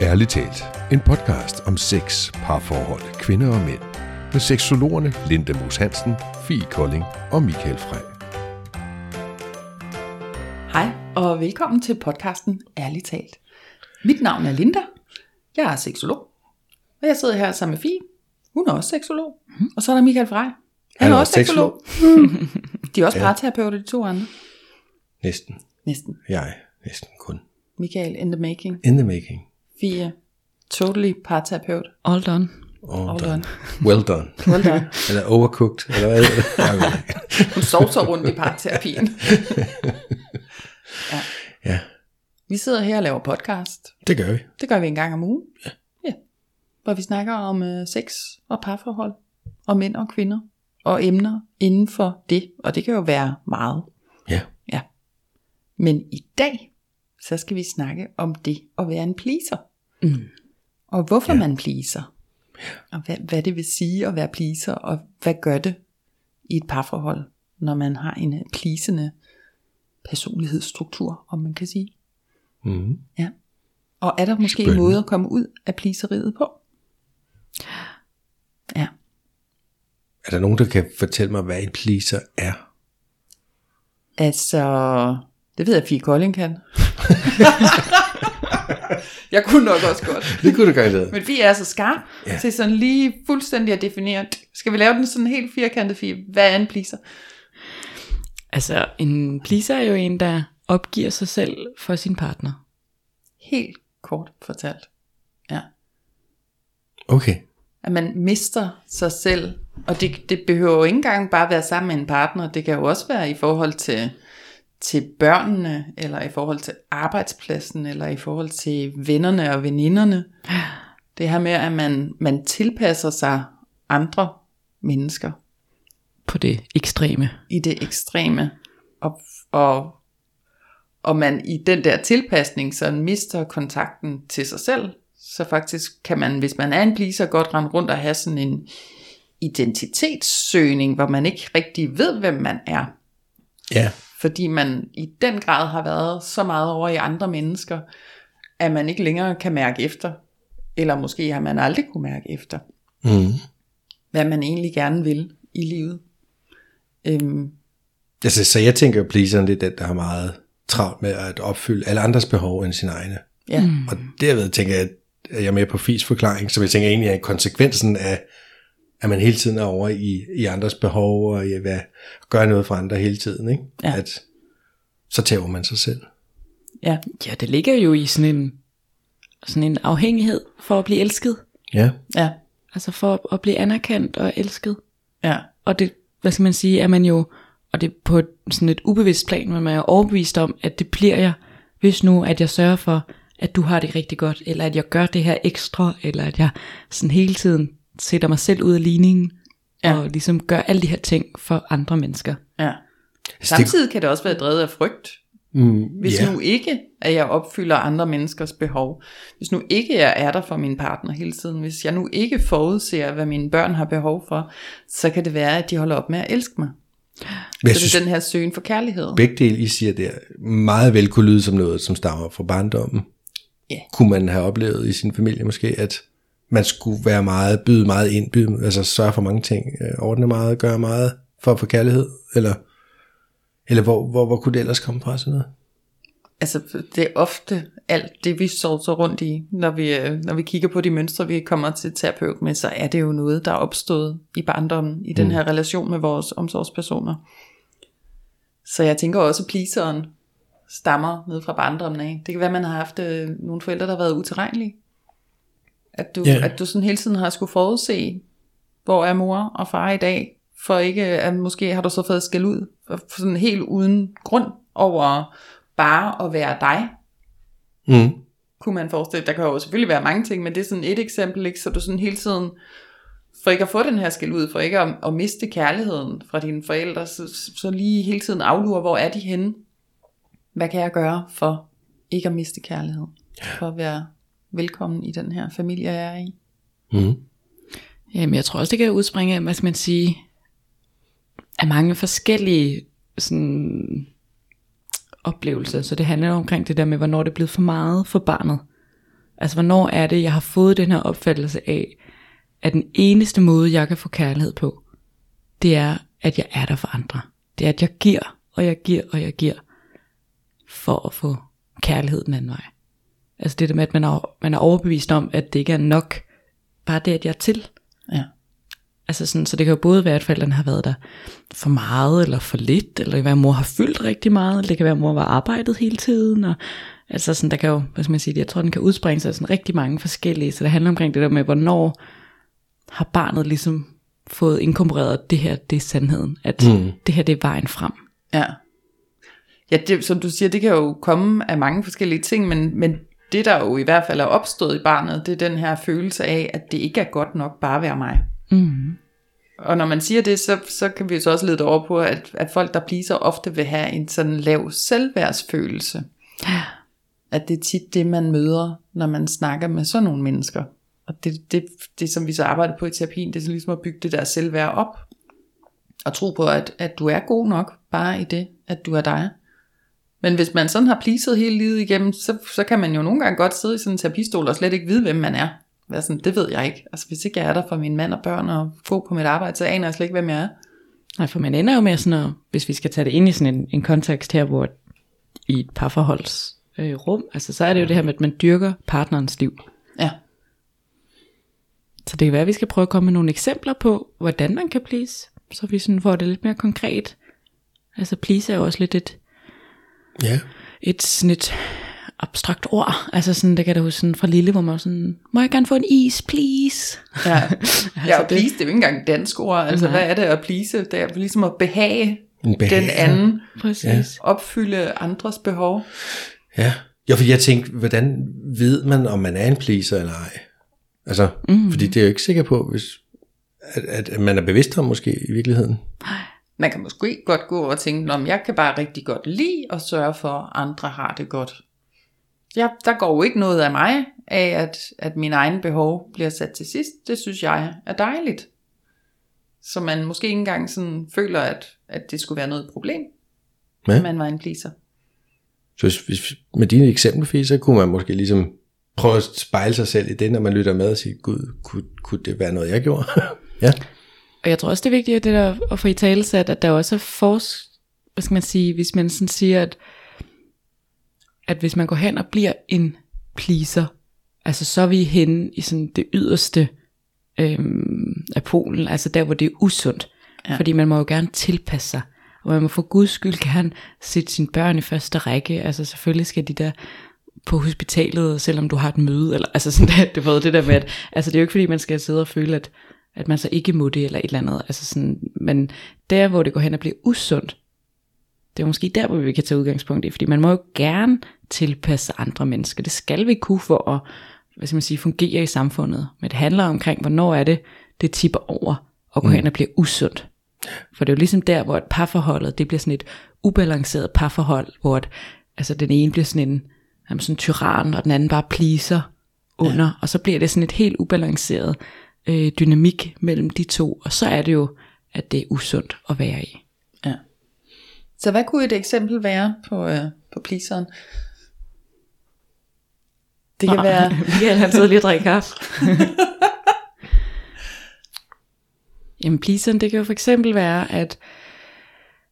Ærligt talt, en podcast om sex, parforhold, kvinder og mænd. Med seksologerne Linda Moos Hansen, Fie Kolding og Michael Frey. Hej og velkommen til podcasten Ærligt talt. Mit navn er Linda. Jeg er seksolog. Og jeg sidder her sammen med Fie. Hun er også seksolog. Og så er der Michael Frey. Han, Han er er også seksolog. De er også parterapeuter, de to andre. Næsten. Næsten. Jeg næsten kun. Michael in the making. In the making. Fie, totally parterapeut. All done. All, All done. done. Well done. Well done. Eller overcooked, eller hvad? Hun sovser rundt i parterapien. ja, Vi sidder her og laver podcast. det gør vi. Det gør vi en gang om ugen. Ja. ja. Hvor vi snakker om øh, sex og parforhold. Og mænd og kvinder. Og emner inden for det. Og det kan jo være meget. Ja. Ja. Men i dag, så skal vi snakke om det at være en pleaser. Mm. Og hvorfor ja. man pleaser. Og hvad, hvad det vil sige at være pleaser. Og hvad gør det i et parforhold, når man har en øh, pleasende personlighedsstruktur, om man kan sige. Mm. Ja. Og er der måske Spændende. en måde at komme ud af pleaseriet på? Ja. Er der nogen, der kan fortælle mig, hvad en pleaser er? Altså, det ved jeg, Fie Kolding kan. jeg kunne nok også godt. Det kunne du garanteret. Men vi er så skarp Ja. ja. til sådan lige fuldstændig at definere. Skal vi lave den sådan helt firkantet, Fie? Hvad er en pleaser? Altså, en pleaser er jo en, der opgiver sig selv for sin partner. Helt kort fortalt. Ja. Okay. At man mister sig selv. Og det, det behøver jo ikke engang bare være sammen med en partner. Det kan jo også være i forhold til, til børnene, eller i forhold til arbejdspladsen, eller i forhold til vennerne og veninderne. Det her med, at man, man tilpasser sig andre mennesker På det ekstreme. i det ekstreme. Og, og, og man i den der tilpasning, så mister kontakten til sig selv. Så faktisk kan man, hvis man er en pleaser, godt rende rundt og have sådan en identitetssøgning, hvor man ikke rigtig ved, hvem man er. Ja. Fordi man i den grad har været så meget over i andre mennesker, at man ikke længere kan mærke efter. Eller måske har man aldrig kunne mærke efter, Mm. hvad man egentlig gerne vil i livet. Øhm, Altså, så jeg tænker, at pleaseren det er den, der har meget travlt med at opfylde alle andres behov end sine egne. ja. Mm. Og derved tænker jeg, at jeg er med på Fis forklaring, som jeg tænker egentlig er konsekvensen af, at man hele tiden er over i, i andres behov, og i hvad, gøre noget for andre hele tiden. Ikke? Ja. At, så tager man sig selv. ja. Ja, det ligger jo i sådan en, sådan en afhængighed for at blive elsket. Ja. Ja. Altså for at, at blive anerkendt og elsket. Ja. Og det, hvad skal man sige, er man jo, og det er på et, sådan et ubevidst plan, men man er jo overbevist om, at det bliver jeg, hvis nu, at jeg sørger for, at du har det rigtig godt, eller at jeg gør det her ekstra, eller at jeg sådan hele tiden sætter mig selv ud af ligningen, Ja. og ligesom gør alle de her ting for andre mennesker. Ja. Samtidig kan det også være drevet af frygt. Mm, Hvis ja. nu ikke, at jeg opfylder andre menneskers behov. Hvis nu ikke jeg er der for min partner hele tiden. Hvis jeg nu ikke forudser, hvad mine børn har behov for. Så kan det være, at de holder op med at elske mig. Men jeg Så det er den her søgen for kærlighed. begge dele, I siger der, meget vel kunne lyde som noget, som stammer fra barndommen. Ja. Kunne man have oplevet i sin familie måske, at man skulle være meget, byde meget ind, byde, altså sørge for mange ting, øh, ordne meget, gøre meget for at få kærlighed, eller, eller hvor, hvor, hvor kunne det ellers komme fra sådan noget? Altså det er ofte alt det, vi så rundt i, når vi, øh, når vi kigger på de mønstre, vi kommer til terapeut med, så er det jo noget, der er opstået i barndommen, i den her relation med vores omsorgspersoner. Så jeg tænker også, at pleaseren stammer ned fra barndommen af. Det kan være, at man har haft øh, nogle forældre, der har været utilregnelige. At du, yeah. at du sådan hele tiden har skulle forudse, hvor er mor og far i dag, for ikke, at måske har du så fået skæld ud, sådan helt uden grund over bare at være dig, Mm. kunne man forestille. Der kan jo selvfølgelig være mange ting, men det er sådan et eksempel, ikke? så du sådan hele tiden, for ikke at få den her skæld ud, for ikke at, at miste kærligheden fra dine forældre, så, så lige hele tiden aflure, hvor er de henne? Hvad kan jeg gøre for ikke at miste kærlighed? For at være velkommen i den her familie, jeg er i. Mm. Jamen, jeg tror også, det kan udspringe af, hvad skal man sige, af mange forskellige sådan, oplevelser. Så det handler omkring det der med, hvornår det er blevet for meget for barnet. Altså, hvornår er det, jeg har fået den her opfattelse af, at den eneste måde, jeg kan få kærlighed på, det er, at jeg er der for andre. Det er, at jeg giver, og jeg giver, og jeg giver, for at få kærlighed den anden vej. Altså det der med, at man er, man er overbevist om, at det ikke er nok, bare det, at jeg er til. Ja. Altså sådan, så det kan jo både være, at forældrene har været der for meget, eller for lidt, eller det kan være, at mor har fyldt rigtig meget, eller det kan være, at mor var arbejdet hele tiden, og altså sådan, der kan jo, hvad skal man sige, jeg tror, den kan udspringe sig sådan rigtig mange forskellige, så det handler omkring det der med, hvornår har barnet ligesom fået inkorporeret, det her, det er sandheden, at mm. det her, det er vejen frem. Ja. Ja, det, som du siger, det kan jo komme af mange forskellige ting, men, men det der jo i hvert fald er opstået i barnet, det er den her følelse af, at det ikke er godt nok bare at være mig. Mm. Og når man siger det, så, så kan vi så også lede over på, at, at folk, der pleaser, ofte vil have en sådan lav selvværdsfølelse. Ja. At det er tit det, man møder, når man snakker med sådan nogle mennesker. Og det, det, det som vi så arbejder på i terapien, det er så ligesom at bygge det der selvværd op. Og tro på, at, at du er god nok, bare i det, at du er dig. Men hvis man sådan har pleaset hele livet igennem, så, så kan man jo nogle gange godt sidde i sådan en terapistol og slet ikke vide, hvem man er. Være sådan, det ved jeg ikke. Altså hvis ikke jeg er der for min mand og børn og gå på mit arbejde, så aner jeg slet ikke, hvem jeg er. Nej, for man ender jo med sådan at, hvis vi skal tage det ind i sådan en, en kontekst her, hvor i et parforholds øh, rum, altså så er det jo det her med, at man dyrker partnerens liv. Ja. Så det kan være, at vi skal prøve at komme med nogle eksempler på, hvordan man kan please, så vi sådan får det lidt mere konkret. Altså please er jo også lidt et, Ja. et sådan et abstrakt ord. Altså sådan, det kan da huske sådan fra lille, hvor man var sådan, må jeg gerne få en is, please? Ja, ja og det- please, det er jo ikke engang dansk ord. Altså Nej. hvad er det at please? Det er ligesom at behage, En behag, den anden, Præcis. Ja. Ja. opfylde andres behov. Ja. Ja, for jeg tænkte, hvordan ved man, om man er en pleaser eller ej? Altså, mm. fordi det er jeg jo ikke sikker på, hvis, at, at, at man er bevidst om måske i virkeligheden. Man kan måske godt gå og tænke, om jeg kan bare rigtig godt lide at sørge for, at andre har det godt. Ja, der går jo ikke noget af mig af, at, at min egen behov bliver sat til sidst. Det synes jeg er dejligt. Så man måske ikke engang sådan føler, at, at det skulle være noget problem, Ja. at man var en pleaser. Så hvis, hvis, med dine eksempler, så kunne man måske ligesom prøve at spejle sig selv i det, når man lytter med og sige, gud, kunne, kunne det være noget, jeg gjorde? ja. Og jeg tror også, det er vigtigt at det der, at få i tale sat, at der også er fors, hvad skal man sige, hvis man sådan siger, at, at hvis man går hen og bliver en pleaser, altså så er vi henne i sådan det yderste øhm, af polen, altså der, hvor det er usundt. Ja. Fordi man må jo gerne tilpasse sig, og man må for guds skyld gerne sætte sine børn i første række, altså selvfølgelig skal de der på hospitalet, selvom du har et møde, eller altså sådan det var det der med, at altså det er jo ikke fordi, man skal sidde og føle, at, at man så ikke må det, eller et eller andet, altså sådan, men der, hvor det går hen og bliver usundt, det er måske der, hvor vi kan tage udgangspunkt i, fordi man må jo gerne tilpasse andre mennesker, det skal vi kunne for at, hvad skal man sige, fungere i samfundet, men det handler omkring, hvornår er det, det tipper over, og går mm. hen og bliver usundt. For det er jo ligesom der, hvor et parforholdet, det bliver sådan et ubalanceret parforhold, hvor at, altså den ene bliver sådan en, jamen sådan tyran, og den anden bare pleaser under, ja. og så bliver det sådan et helt ubalanceret øh, dynamik mellem de to, og så er det jo, at det er usundt at være i. Ja. Så hvad kunne et eksempel være på, øh, på pleaseren? Det kan være... Michael han sidder lige og drikker kaffe. jamen pleaseren, det kan jo for eksempel være, at,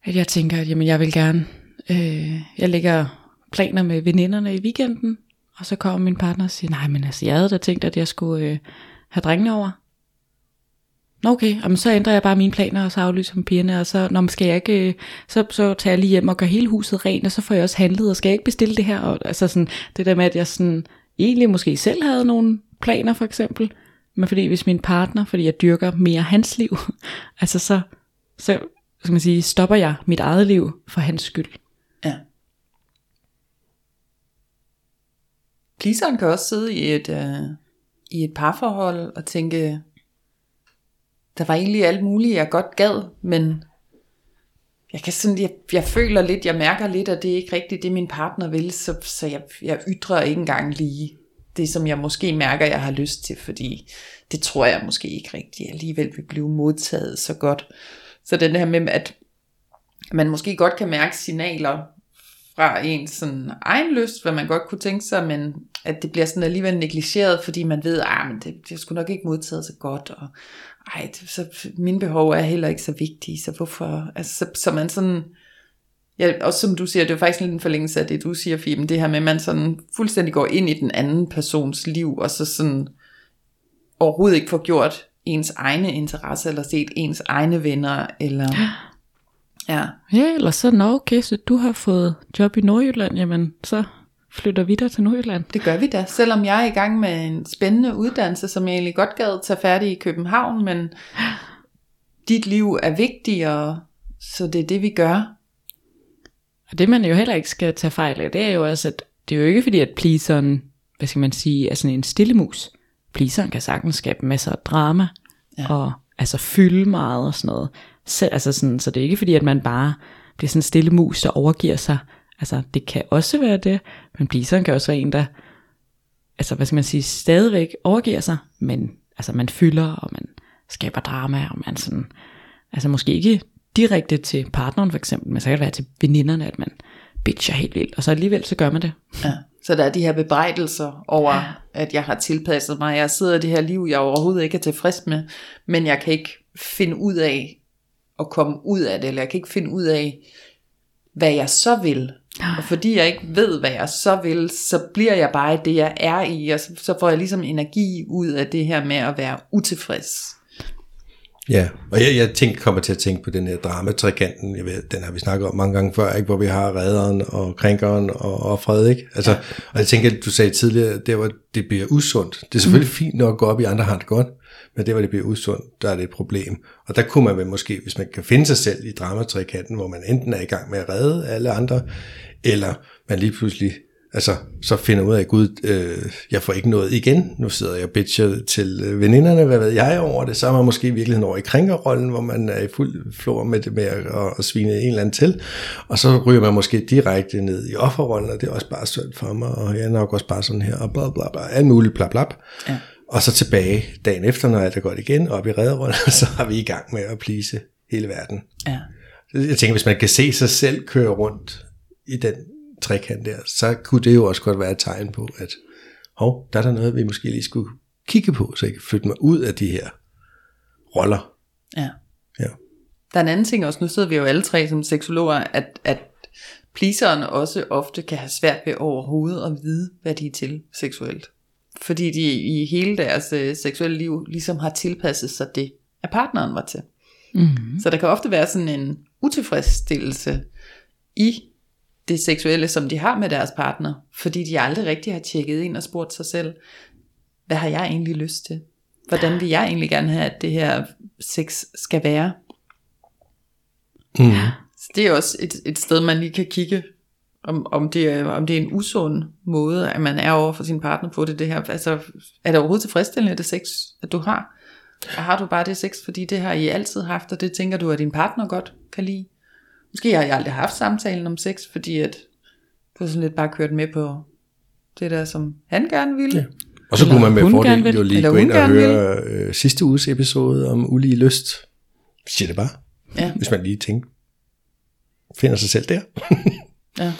at jeg tænker, at jamen, jeg vil gerne, øh, jeg lægger planer med veninderne i weekenden, og så kommer min partner og siger, nej, men altså, jeg havde da tænkt, at jeg skulle øh, have drengene over. Nå okay, jamen, så ændrer jeg bare mine planer, og så aflyser jeg pigerne, og så, når man skal jeg ikke, øh, så, så tager jeg lige hjem og gør hele huset rent, og så får jeg også handlet, og skal jeg ikke bestille det her, og altså sådan, det der med, at jeg sådan, egentlig måske selv havde nogle planer for eksempel, men fordi hvis min partner, fordi jeg dyrker mere hans liv, altså så, så skal man sige, stopper jeg mit eget liv for hans skyld. Ja. Pleaseren kan også sidde i et, øh, i et parforhold og tænke, der var egentlig alt muligt, jeg godt gad, men jeg kan sådan, jeg, jeg føler lidt, jeg mærker lidt, at det er ikke rigtigt det, min partner vil, så, så jeg, jeg ytrer ikke engang lige det, som jeg måske mærker, jeg har lyst til, fordi det tror jeg måske ikke rigtigt alligevel vil blive modtaget så godt. Så den her med, at man måske godt kan mærke signaler fra ens sådan egen lyst, hvad man godt kunne tænke sig, men at det bliver sådan alligevel negligeret, fordi man ved, at ah, men det, det skulle nok ikke modtaget så godt, og ej, så mine behov er heller ikke så vigtige, så hvorfor, altså, så, så man sådan, ja, også som du siger, det er jo faktisk lidt en forlængelse af det, du siger, Fiben, det her med, at man sådan fuldstændig går ind i den anden persons liv, og så sådan overhovedet ikke får gjort ens egne interesser, eller set ens egne venner, eller... Ja. Ja, eller så, nå okay, så du har fået job i Nordjylland, jamen så flytter vi der til Nordjylland. Det gør vi da, selvom jeg er i gang med en spændende uddannelse, som jeg egentlig godt gad tage færdig i København, men dit liv er vigtigere, så det er det, vi gør. Og det man jo heller ikke skal tage fejl af, det er jo også, at det er jo ikke fordi, at pleaseren, hvad skal man sige, er sådan en stillemus. Pleaseren kan sagtens skabe masser af drama, ja. og altså fylde meget og sådan noget. Så, altså sådan, så det er ikke fordi, at man bare bliver sådan en stille mus, der overgiver sig. Altså det kan også være det, men pleaseren kan også være en, der altså hvad skal man sige, stadigvæk overgiver sig, men altså man fylder, og man skaber drama, og man sådan, altså måske ikke direkte til partneren for eksempel, men så kan det være til veninderne, at man bitcher helt vildt, og så alligevel så gør man det. Ja. Så der er de her bebrejdelser over, ja. at jeg har tilpasset mig. Jeg sidder i det her liv, jeg overhovedet ikke er tilfreds med, men jeg kan ikke finde ud af at komme ud af det, eller jeg kan ikke finde ud af, hvad jeg så vil. Og fordi jeg ikke ved, hvad jeg så vil, så bliver jeg bare det, jeg er i, og så får jeg ligesom energi ud af det her med at være utilfreds. Ja, og jeg, jeg tænker, kommer til at tænke på den her dramatrikanten, jeg ved, den har vi snakket om mange gange før, ikke? hvor vi har redderen og krænkeren og offret, ikke? Altså, ja. Og jeg tænker, du sagde tidligere, der hvor det bliver usundt. Det er selvfølgelig mm. fint nok at gå op i andre har det godt, men det hvor det bliver usundt, der er det et problem. Og der kunne man vel måske, hvis man kan finde sig selv i dramatrikanten, hvor man enten er i gang med at redde alle andre, eller man lige pludselig altså, så finder ud af, at gud, øh, jeg får ikke noget igen. Nu sidder jeg bitcher til øh, veninderne, hvad ved jeg over det. Så er man måske i virkeligheden over i krænkerrollen, hvor man er i fuld flor med det med at, at, svine en eller anden til. Og så ryger man måske direkte ned i offerrollen, og det er også bare synd for mig, og jeg er nok også bare sådan her, og bla bla bla, alt muligt bla bla. Ja. Og så tilbage dagen efter, når alt er godt igen, op i redderrollen, så er vi i gang med at plise hele verden. Ja. Jeg tænker, hvis man kan se sig selv køre rundt i den trekant der, så kunne det jo også godt være et tegn på, at hov, der er der noget, vi måske lige skulle kigge på, så jeg kan flytte mig ud af de her roller. Ja. ja. Der er en anden ting også, nu sidder vi jo alle tre som seksologer, at, at pleaseren også ofte kan have svært ved overhovedet at vide, hvad de er til seksuelt. Fordi de i hele deres øh, seksuelle liv ligesom har tilpasset sig det, at partneren var til. Mm-hmm. Så der kan ofte være sådan en utilfredsstillelse i det seksuelle, som de har med deres partner, fordi de aldrig rigtig har tjekket ind og spurgt sig selv, hvad har jeg egentlig lyst til? Hvordan vil jeg egentlig gerne have, at det her sex skal være? Mm. Så det er også et, et sted, man lige kan kigge, om, om, det er, om det er en usund måde, at man er over for sin partner på det, det her. Altså, er det overhovedet tilfredsstillende, det sex, at du har? Og har du bare det sex, fordi det har I altid haft, og det tænker du, at din partner godt kan lide? Måske har jeg aldrig haft samtalen om sex, fordi at du sådan lidt bare kørt med på det der, som han gerne ville. Ja. Og så kunne man med fordel jo lige gå ind og høre øh, sidste uges episode om ulige lyst. Siger det bare. Ja. Hvis man lige tænker, finder sig selv der. ja.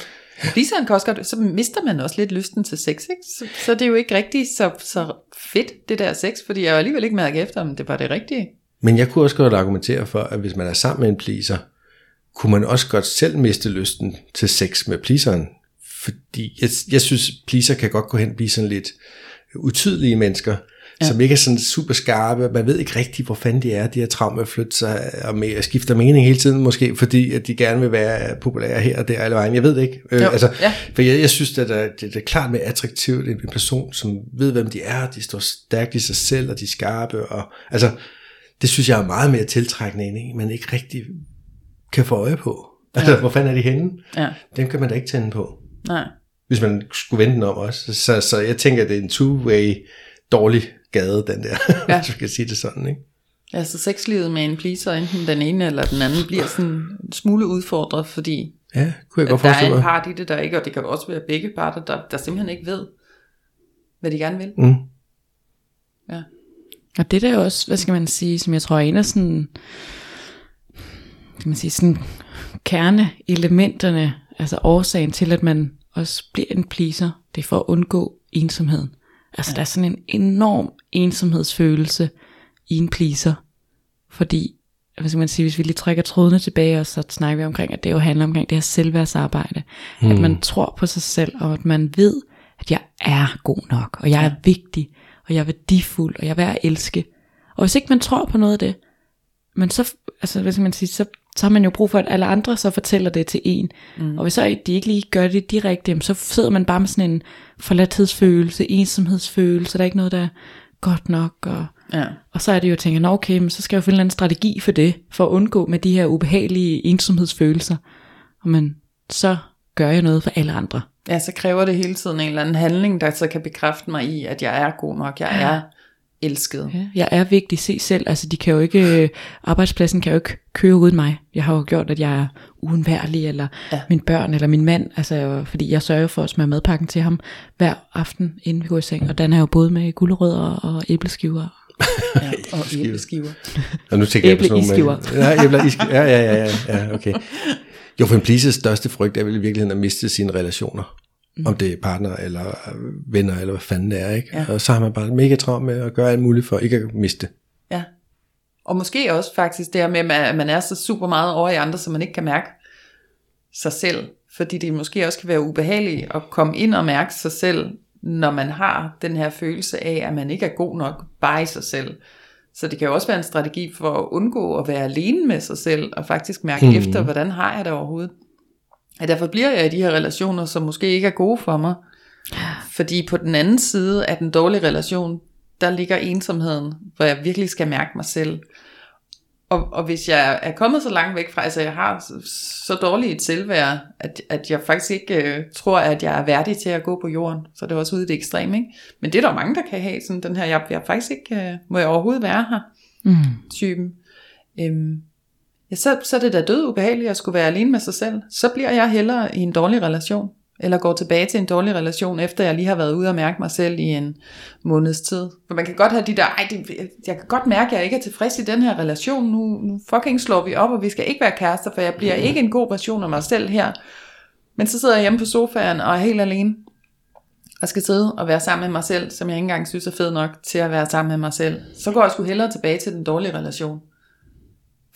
Ligesom kan også godt, så mister man også lidt lysten til sex, ikke? Så, så det er jo ikke rigtig så, så fedt, det der sex, fordi jeg er alligevel ikke mærket efter, om det var det rigtige. Men jeg kunne også godt argumentere for, at hvis man er sammen med en pleaser, kunne man også godt selv miste lysten til sex med pleaseren. Fordi jeg, jeg synes, pleaser kan godt gå hen og blive sådan lidt utydelige mennesker, ja. som ikke er sådan super skarpe. Man ved ikke rigtig, hvor fanden de er. De har travlt med at flytte sig og med at skifte mening hele tiden, måske fordi at de gerne vil være populære her og der alle vejen. Jeg ved det ikke. Øh, altså, ja. For jeg, jeg synes, at det, det er klart mere attraktivt en person, som ved, hvem de er. De står stærkt i sig selv, og de er skarpe. Og, altså, det synes jeg er meget mere tiltrækkende end en, man ikke rigtig kan få øje på. Altså, ja. hvor fanden er de henne? Ja. Dem kan man da ikke tænde på. Nej. Hvis man skulle vente den om også. Så, så jeg tænker, at det er en two-way dårlig gade, den der. Ja. Hvis kan sige det sådan, ikke? Ja, så sexlivet med en pleaser, enten den ene eller den anden, bliver sådan en smule udfordret, fordi ja, kunne jeg godt der er en part i det, der ikke, og det kan også være begge parter, der, der simpelthen ikke ved, hvad de gerne vil. Mm. Ja. Og det der er også, hvad skal man sige, som jeg tror er en af sådan kan man sige, sådan kerneelementerne Altså årsagen til, at man også bliver en pleaser, det er for at undgå ensomheden. Altså ja. der er sådan en enorm ensomhedsfølelse i en pleaser. Fordi, hvad skal man sige, hvis vi lige trækker trådene tilbage, og så snakker vi omkring, at det jo handler omkring det her selvværdsarbejde. Mm. At man tror på sig selv, og at man ved, at jeg er god nok, og jeg er vigtig, og jeg er værdifuld, og jeg er værd at elske. Og hvis ikke man tror på noget af det, men så, altså, hvad skal man sige, så, så har man jo brug for, at alle andre så fortæller det til en. Mm. Og hvis så de ikke lige gør det direkte, så sidder man bare med sådan en forladthedsfølelse, ensomhedsfølelse, der er ikke noget, der er godt nok. Og, ja. og så er det jo at tænke, okay, men så skal jeg jo finde en strategi for det, for at undgå med de her ubehagelige ensomhedsfølelser. Og men så gør jeg noget for alle andre. Ja, så kræver det hele tiden en eller anden handling, der så kan bekræfte mig i, at jeg er god nok, jeg er elsket. Ja, jeg er vigtig, se selv, altså de kan jo ikke, øh, arbejdspladsen kan jo ikke køre uden mig. Jeg har jo gjort, at jeg er uundværlig, eller ja. min børn, eller min mand, altså fordi jeg sørger for at smøre madpakken til ham hver aften, inden vi går i seng, og den er jo både med gulerødder og æbleskiver. ja, og æbleskiver. og nu tænker jeg på sådan nogle... Ja, æbler, i ja, ja, ja, ja, ja, okay. Jo, for en pleases største frygt er vel i virkeligheden at miste sine relationer. Mm. Om det er partner eller venner eller hvad fanden det er. Ikke? Ja. Og så har man bare mega travlt med at gøre alt muligt for ikke at miste. Ja. Og måske også faktisk det her med, at man er så super meget over i andre, så man ikke kan mærke sig selv. Fordi det måske også kan være ubehageligt at komme ind og mærke sig selv, når man har den her følelse af, at man ikke er god nok bare i sig selv. Så det kan jo også være en strategi for at undgå at være alene med sig selv, og faktisk mærke hmm. efter, hvordan har jeg det overhovedet. Og derfor bliver jeg i de her relationer, som måske ikke er gode for mig. Fordi på den anden side af den dårlige relation, der ligger ensomheden, hvor jeg virkelig skal mærke mig selv. Og, og hvis jeg er kommet så langt væk fra, altså jeg har så, så dårligt et selvværd, at, at jeg faktisk ikke uh, tror, at jeg er værdig til at gå på jorden. Så det er også ude i det ekstreme, ikke? Men det er der mange, der kan have, sådan den her, jeg, jeg faktisk ikke, uh, må jeg overhovedet være her, mm. typen. Um, ja, så, så er det da død ubehageligt at skulle være alene med sig selv. Så bliver jeg hellere i en dårlig relation, eller går tilbage til en dårlig relation, efter jeg lige har været ude og mærke mig selv i en måneds tid. For man kan godt have de der, ej, det, jeg kan godt mærke, at jeg ikke er tilfreds i den her relation, nu, nu fucking slår vi op, og vi skal ikke være kærester, for jeg bliver ikke en god version af mig selv her. Men så sidder jeg hjemme på sofaen og er helt alene, og skal sidde og være sammen med mig selv, som jeg ikke engang synes er fed nok til at være sammen med mig selv. Så går jeg sgu hellere tilbage til den dårlige relation.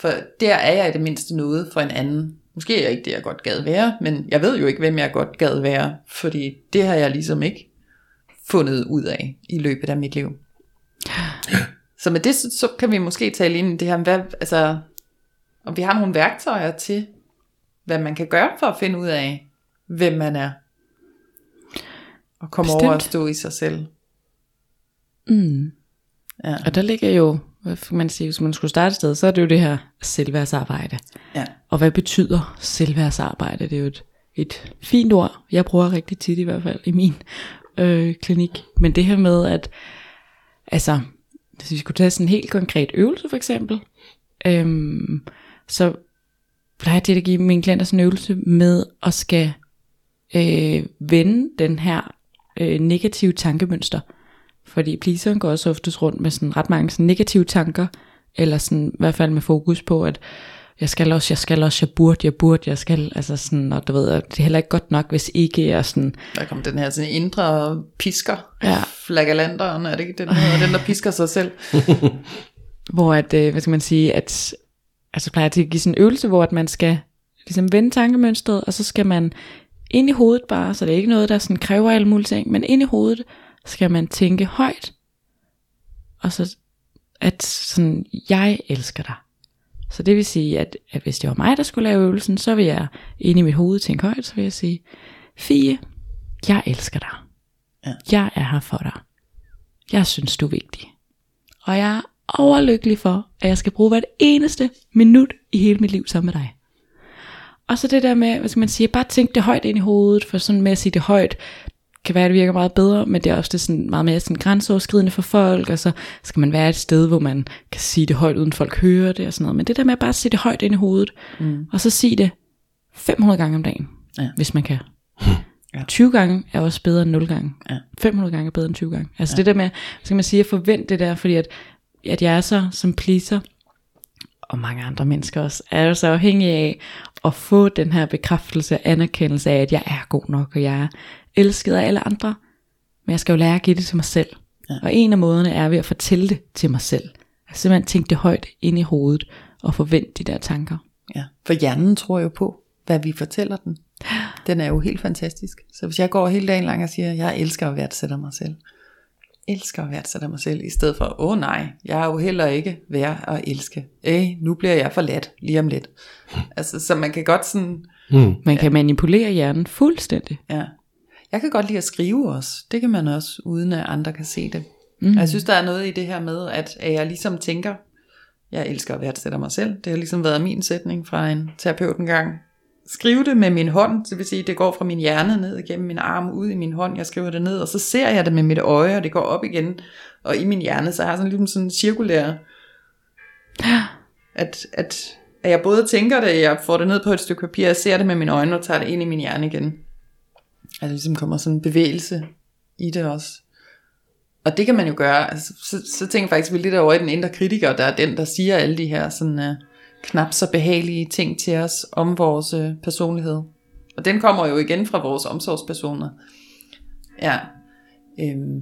For der er jeg i det mindste noget for en anden. Måske er jeg ikke det, jeg godt gad være, men jeg ved jo ikke, hvem jeg godt gad være, fordi det har jeg ligesom ikke fundet ud af i løbet af mit liv. Så med det, så kan vi måske tale ind i det her, hvad, altså, om vi har nogle værktøjer til, hvad man kan gøre for at finde ud af, hvem man er. Og komme Bestemt. over og stå i sig selv. Mm. Ja. Og der ligger jo hvad kan man sige, hvis man skulle starte et sted, så er det jo det her selvværdsarbejde. Ja. Og hvad betyder selvværdsarbejde? Det er jo et, et fint ord, jeg bruger rigtig tit i hvert fald i min øh, klinik. Men det her med, at altså, hvis vi skulle tage sådan en helt konkret øvelse for eksempel, øhm, så plejer jeg til at give mine klienter sådan en øvelse med at skal øh, vende den her øh, negative tankemønster. Fordi pleaseren går også oftest rundt med sådan ret mange sådan negative tanker, eller sådan i hvert fald med fokus på, at jeg skal også, jeg skal også, jeg burde, jeg burde, jeg skal, altså sådan, og du ved, det er heller ikke godt nok, hvis ikke jeg sådan... Der kommer den her sådan indre pisker, ja. flagalanderen, er det ikke den, der, den der pisker sig selv? hvor at, øh, hvad skal man sige, at, altså plejer jeg til at give sådan en øvelse, hvor at man skal ligesom vende tankemønstret, og så skal man ind i hovedet bare, så det er ikke noget, der sådan kræver alle mulige ting, men ind i hovedet, skal man tænke højt, og så at sådan, jeg elsker dig. Så det vil sige, at, at hvis det var mig, der skulle lave øvelsen, så vil jeg inde i mit hoved tænke højt, så vil jeg sige, Fie, jeg elsker dig. Ja. Jeg er her for dig. Jeg synes, du er vigtig. Og jeg er overlykkelig for, at jeg skal bruge hvert eneste minut i hele mit liv sammen med dig. Og så det der med, hvad skal man sige, bare tænk det højt ind i hovedet, for sådan med at sige det højt, kan være, at det virker meget bedre, men det er ofte sådan meget mere sådan grænseoverskridende for folk, og så skal man være et sted, hvor man kan sige det højt, uden folk hører det og sådan noget. Men det der med at bare sige det højt ind i hovedet, mm. og så sige det 500 gange om dagen, ja. hvis man kan. Ja. 20 gange er også bedre end 0 gange. Ja. 500 gange er bedre end 20 gange. Altså ja. det der med, skal man sige, at forvente det der, fordi at, at jeg er så som pleaser, og mange andre mennesker også, er jo så afhængige af at få den her bekræftelse, anerkendelse af, at jeg er god nok, og jeg er elsket af alle andre. Men jeg skal jo lære at give det til mig selv. Ja. Og en af måderne er ved at fortælle det til mig selv. Jeg simpelthen tænke det højt ind i hovedet, og forvente de der tanker. Ja, for hjernen tror jo på, hvad vi fortæller den. Den er jo helt fantastisk. Så hvis jeg går hele dagen lang og siger, jeg elsker at værdsætte mig selv. Elsker at værdsætte mig selv, i stedet for, åh oh, nej, jeg er jo heller ikke værd at elske. Øh, nu bliver jeg forladt lige om lidt. Altså, så man kan godt sådan... Hmm. Man kan manipulere hjernen fuldstændig. Ja. Jeg kan godt lide at skrive også. Det kan man også, uden at andre kan se det. Mm. Jeg synes, der er noget i det her med, at, at jeg ligesom tænker, jeg elsker at værdsætte mig selv. Det har ligesom været min sætning fra en terapeut en gang. Skrive det med min hånd, det vil sige, det går fra min hjerne ned igennem min arm, ud i min hånd, jeg skriver det ned, og så ser jeg det med mit øje, og det går op igen, og i min hjerne, så har jeg sådan ligesom sådan en cirkulær, at, at, at jeg både tænker det, jeg får det ned på et stykke papir, jeg ser det med mine øjne, og tager det ind i min hjerne igen. At der ligesom kommer sådan en bevægelse i det også. Og det kan man jo gøre. Altså, så, så tænker jeg faktisk, vi lidt over i den indre kritiker, der er den, der siger alle de her sådan, uh, knap så behagelige ting til os om vores uh, personlighed. Og den kommer jo igen fra vores omsorgspersoner. Ja. Øhm.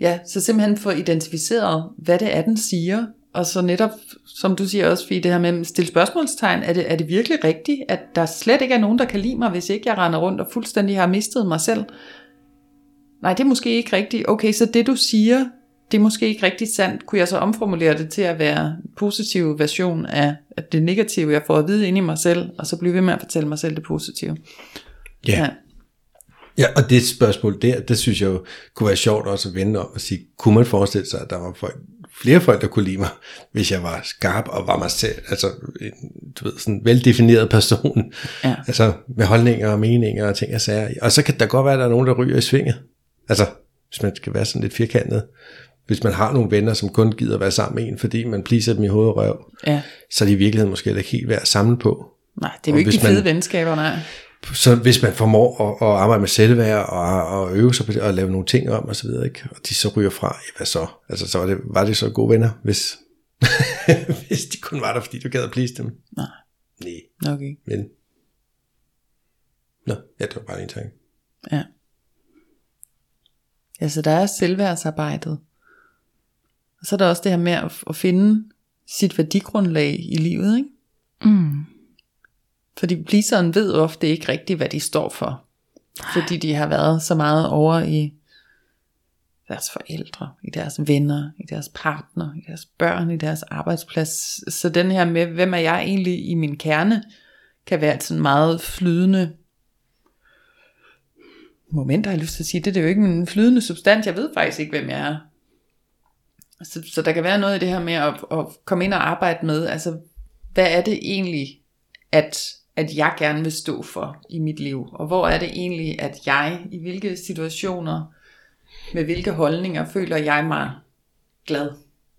Ja, så simpelthen få identificeret, hvad det er, den siger. Og så netop, som du siger også, Fie, det her med at stille spørgsmålstegn, er det, er det virkelig rigtigt, at der slet ikke er nogen, der kan lide mig, hvis ikke jeg render rundt og fuldstændig har mistet mig selv? nej, det er måske ikke rigtigt. Okay, så det du siger, det er måske ikke rigtig sandt. Kunne jeg så omformulere det til at være en positiv version af at det negative, jeg får at vide inde i mig selv, og så blive ved med at fortælle mig selv det positive. Ja. ja. Ja, og det spørgsmål der, det synes jeg jo kunne være sjovt også at vende om og sige, kunne man forestille sig, at der var folk, flere folk, der kunne lide mig, hvis jeg var skarp og var mig selv, altså en, du ved, sådan en veldefineret person, ja. altså med holdninger og meninger og ting og sager. Og så kan der godt være, at der er nogen, der ryger i svinget. Altså, hvis man skal være sådan lidt firkantet. Hvis man har nogle venner, som kun gider være sammen med en, fordi man pleaser dem i hoved og røv, ja. så er det i virkeligheden måske ikke helt værd at samle på. Nej, det er jo og ikke de fede man, venskaber, nej. Så hvis man formår at, at arbejde med selvværd og, og øve sig på det, og lave nogle ting om og så videre, ikke? og de så ryger fra, ja, hvad så? Altså, så var det, var det så gode venner, hvis, hvis de kun var der, fordi du gad at please dem? Nej. Nej. Okay. Men, nå, ja, det var bare en tanke. Ja. Altså der er selvværdsarbejdet. Og så er der også det her med at, at finde sit værdigrundlag i livet, ikke? Mm. Fordi pleaseren ved ofte ikke rigtigt, hvad de står for. Fordi de har været så meget over i deres forældre, i deres venner, i deres partner, i deres børn, i deres arbejdsplads. Så den her med, hvem er jeg egentlig i min kerne, kan være et sådan meget flydende momenter, har jeg lyst til at sige. Det, det er jo ikke en flydende substans. Jeg ved faktisk ikke, hvem jeg er. Så, så der kan være noget i det her med at, at komme ind og arbejde med, altså hvad er det egentlig, at, at jeg gerne vil stå for i mit liv? Og hvor er det egentlig, at jeg, i hvilke situationer, med hvilke holdninger, føler jeg mig glad?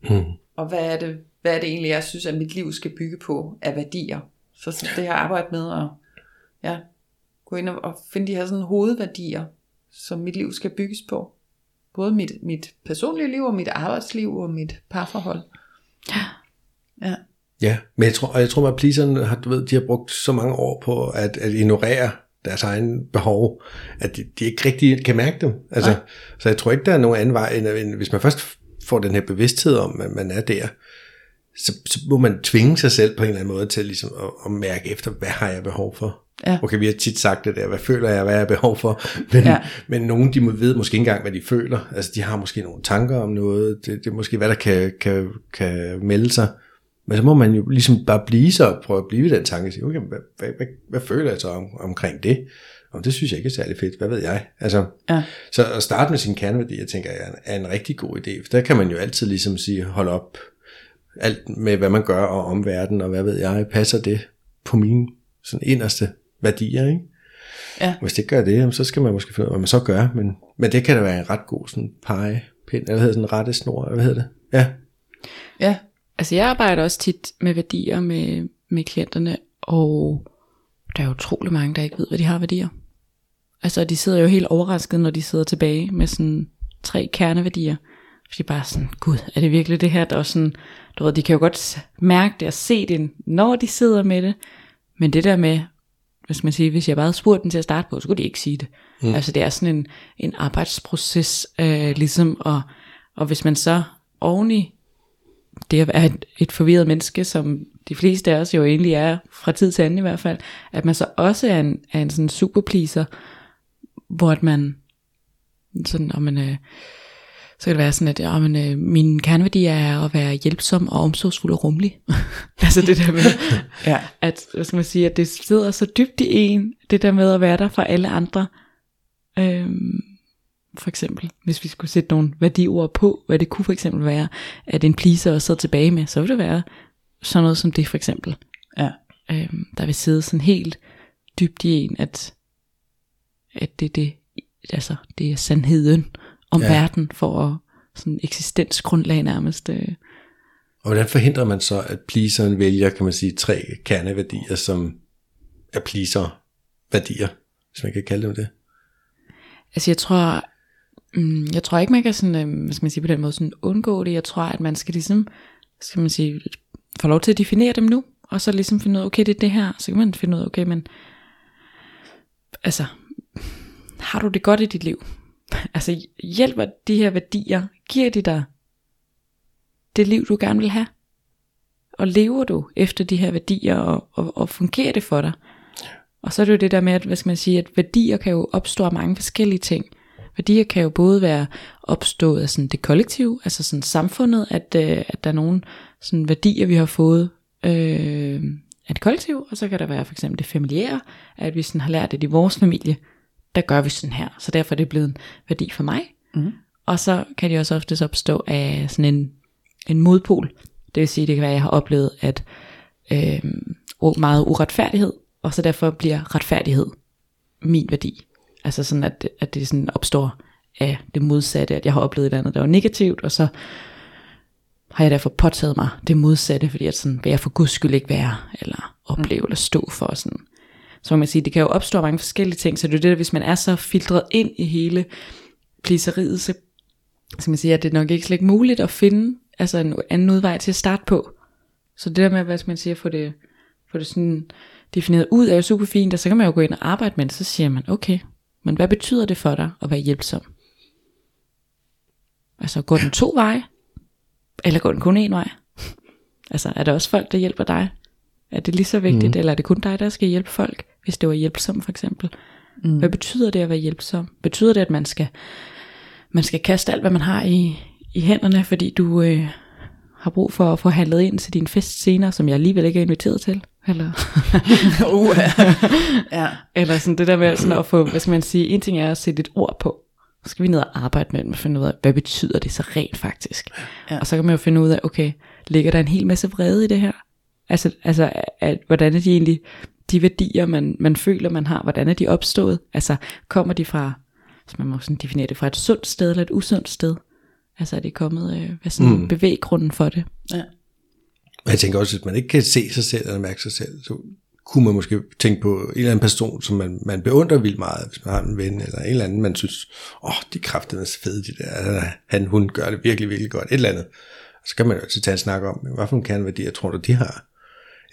Mm. Og hvad er, det, hvad er det egentlig, jeg synes, at mit liv skal bygge på af værdier? Så, så det har jeg arbejdet med at ja, gå ind og finde de her sådan hovedværdier, som mit liv skal bygges på. Både mit, mit personlige liv og mit arbejdsliv og mit parforhold. Ja. Ja. Ja, men jeg tror, og jeg tror, at pleaserne har, du ved, de har brugt så mange år på at, at ignorere deres egen behov, at de, de ikke rigtig kan mærke dem. Altså, ja. Så jeg tror ikke, der er nogen anden vej, end, end hvis man først får den her bevidsthed om, at man er der, så, så må man tvinge sig selv på en eller anden måde til ligesom at, at mærke efter, hvad har jeg behov for? Ja. Okay, vi har tit sagt det der, hvad føler jeg, hvad jeg har behov for, men, ja. men nogen de ved måske ikke engang, hvad de føler, altså de har måske nogle tanker om noget, det, det er måske hvad der kan, kan, kan melde sig, men så må man jo ligesom bare blive så, prøve at blive den tanke, og sige, okay, hvad, hvad, hvad, hvad føler jeg så om, omkring det? Og det synes jeg ikke er særlig fedt, hvad ved jeg? Altså, ja. Så at starte med sin kerneværdi, jeg tænker, er, er en rigtig god idé, for der kan man jo altid ligesom sige, hold op, alt med hvad man gør og om verden, og hvad ved jeg, passer det på min sådan inderste værdier, ikke? Ja. Hvis det gør det, så skal man måske finde ud af, hvad man så gør, men, men det kan da være en ret god sådan pegepind, eller hvad hedder sådan en rette snor, hvad hedder det? Ja. Ja. Altså jeg arbejder også tit med værdier med, med klienterne, og der er utrolig mange, der ikke ved, hvad de har værdier. Altså de sidder jo helt overrasket, når de sidder tilbage med sådan tre kerneværdier. Fordi bare sådan, gud, er det virkelig det her, der er sådan, du ved, de kan jo godt mærke det og se det, når de sidder med det, Men det der med, skal man sige, hvis jeg bare havde spurgt den til at starte på, så kunne de ikke sige det. Mm. Altså det er sådan en, en arbejdsproces, øh, ligesom, og, og hvis man så oveni det at være et, et forvirret menneske, som de fleste af os jo egentlig er, fra tid til anden i hvert fald, at man så også er en, er en sådan superpleaser, hvor at man sådan, om man, øh, så kan det være sådan, at ja, men, øh, min kerneværdi er at være hjælpsom og omsorgsfuld og rummelig. altså det der med, ja. at, hvad skal man sige, at det sidder så dybt i en, det der med at være der for alle andre. Øhm, for eksempel, hvis vi skulle sætte nogle værdiord på, hvad det kunne for eksempel være, at en pleaser at sidde tilbage med, så ville det være sådan noget som det for eksempel. Ja. Øhm, der vil sidde sådan helt dybt i en, at, at det, det, altså, det er sandheden om ja. verden for at sådan eksistensgrundlag nærmest. Øh. Og hvordan forhindrer man så, at pleaseren vælger, kan man sige, tre kerneværdier, som er pleaser værdier, hvis man kan kalde dem det? Altså jeg tror, mm, jeg tror ikke, man kan sådan, øh, hvad skal man sige på den måde, sådan undgå det. Jeg tror, at man skal ligesom, skal man sige, få lov til at definere dem nu, og så ligesom finde ud af, okay, det er det her, så kan man finde ud af, okay, men altså, har du det godt i dit liv? Altså, hjælper de her værdier, giver de dig det liv, du gerne vil have? Og lever du efter de her værdier, og, og, og fungerer det for dig? Og så er det jo det der med, at, hvad skal man sige, at værdier kan jo opstå af mange forskellige ting. Værdier kan jo både være opstået af sådan det kollektive, altså sådan samfundet, at, øh, at der er nogle sådan værdier, vi har fået øh, af det kollektiv, og så kan der være for eksempel det familiære, at vi sådan har lært det i vores familie, der gør vi sådan her, så derfor er det blevet en værdi for mig. Mm. Og så kan de også oftest opstå af sådan en, en modpol, det vil sige, det kan være, at jeg har oplevet, at øh, meget uretfærdighed, og så derfor bliver retfærdighed min værdi. Altså sådan, at, at det sådan opstår af det modsatte, at jeg har oplevet et andet, der var negativt, og så har jeg derfor påtaget mig det modsatte, fordi at sådan, vil jeg for guds skyld ikke være, eller opleve, mm. eller stå for sådan. Så man sige, det kan jo opstå mange forskellige ting, så det er det, hvis man er så filtreret ind i hele pliseriet, så skal man sige, at det er nok ikke slet ikke muligt at finde altså en anden udvej til at starte på. Så det der med, hvad skal man sige, at få det, få det sådan defineret ud, er jo super fint, og så kan man jo gå ind og arbejde med det, så siger man, okay, men hvad betyder det for dig at være hjælpsom? Altså går den to veje? Eller går den kun en vej? altså er der også folk, der hjælper dig? Er det lige så vigtigt, mm. eller er det kun dig, der skal hjælpe folk, hvis det var hjælpsom for eksempel? Mm. Hvad betyder det at være hjælpsom? Betyder det, at man skal, man skal kaste alt, hvad man har i, i hænderne, fordi du øh, har brug for at få handlet ind til din fest senere, som jeg alligevel ikke er inviteret til? Eller, uh, ja. eller sådan det der med sådan at få, hvad skal man sige, en ting er at sætte et ord på, så skal vi ned og arbejde med det, og finde ud af, hvad betyder det så rent faktisk. Ja. Og så kan man jo finde ud af, okay, ligger der en hel masse vrede i det her? Altså, altså at, hvordan er de egentlig, de værdier, man, man føler, man har, hvordan er de opstået? Altså, kommer de fra, så man må sådan definere det, fra et sundt sted eller et usundt sted? Altså, er det kommet, øh, hvad sådan mm. bevæggrunden for det? Ja. Jeg tænker også, at man ikke kan se sig selv eller mærke sig selv, så kunne man måske tænke på en eller anden person, som man, man beundrer vildt meget, hvis man har en ven, eller en eller anden, man synes, åh, oh, de kræfter er så fede, de der, han, hun gør det virkelig, virkelig godt, et eller andet. Og så kan man jo også tage en snak om, hvad for en jeg tror du, de har?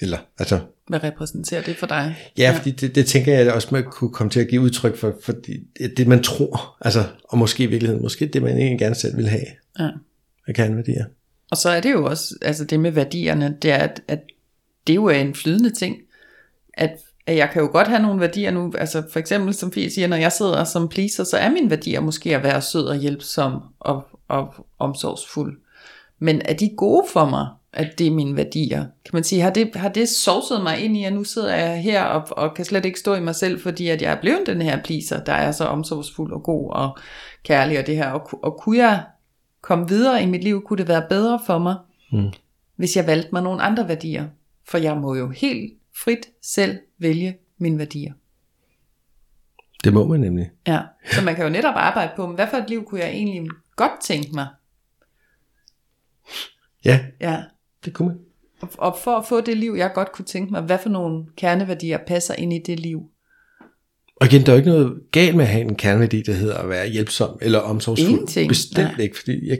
Eller, altså, Hvad repræsenterer det for dig? Ja, ja. fordi det, det tænker jeg også, man kunne komme til at give udtryk for, for det, det man tror, altså, og måske i virkeligheden, måske det man egentlig gerne selv vil have. Ja. Hvad kerneværdier. Og så er det jo også, altså det med værdierne, det er, at, at det jo er en flydende ting, at, at jeg kan jo godt have nogle værdier nu, altså for eksempel som Fie siger, når jeg sidder som pleaser, så er mine værdier måske at være sød og hjælpsom og, og omsorgsfuld. Men er de gode for mig? At det er mine værdier. Kan man sige, har det, har det sovset mig ind i, at nu sidder jeg her og, og kan slet ikke stå i mig selv, fordi at jeg er blevet den her pleaser, der er så omsorgsfuld og god og kærlig og det her. Og, og kunne jeg komme videre i mit liv, kunne det være bedre for mig, mm. hvis jeg valgte mig nogle andre værdier. For jeg må jo helt frit selv vælge mine værdier. Det må man nemlig. Ja, så man kan jo netop arbejde på, hvad for et liv kunne jeg egentlig godt tænke mig? Ja. Ja. Det kunne man. Og, og for at få det liv, jeg godt kunne tænke mig, hvad for nogle kerneværdier passer ind i det liv? Og igen, der er jo ikke noget galt med at have en kerneværdi, der hedder at være hjælpsom eller omsorgsfuld. Ingenting. Bestemt Nej. ikke, fordi jeg,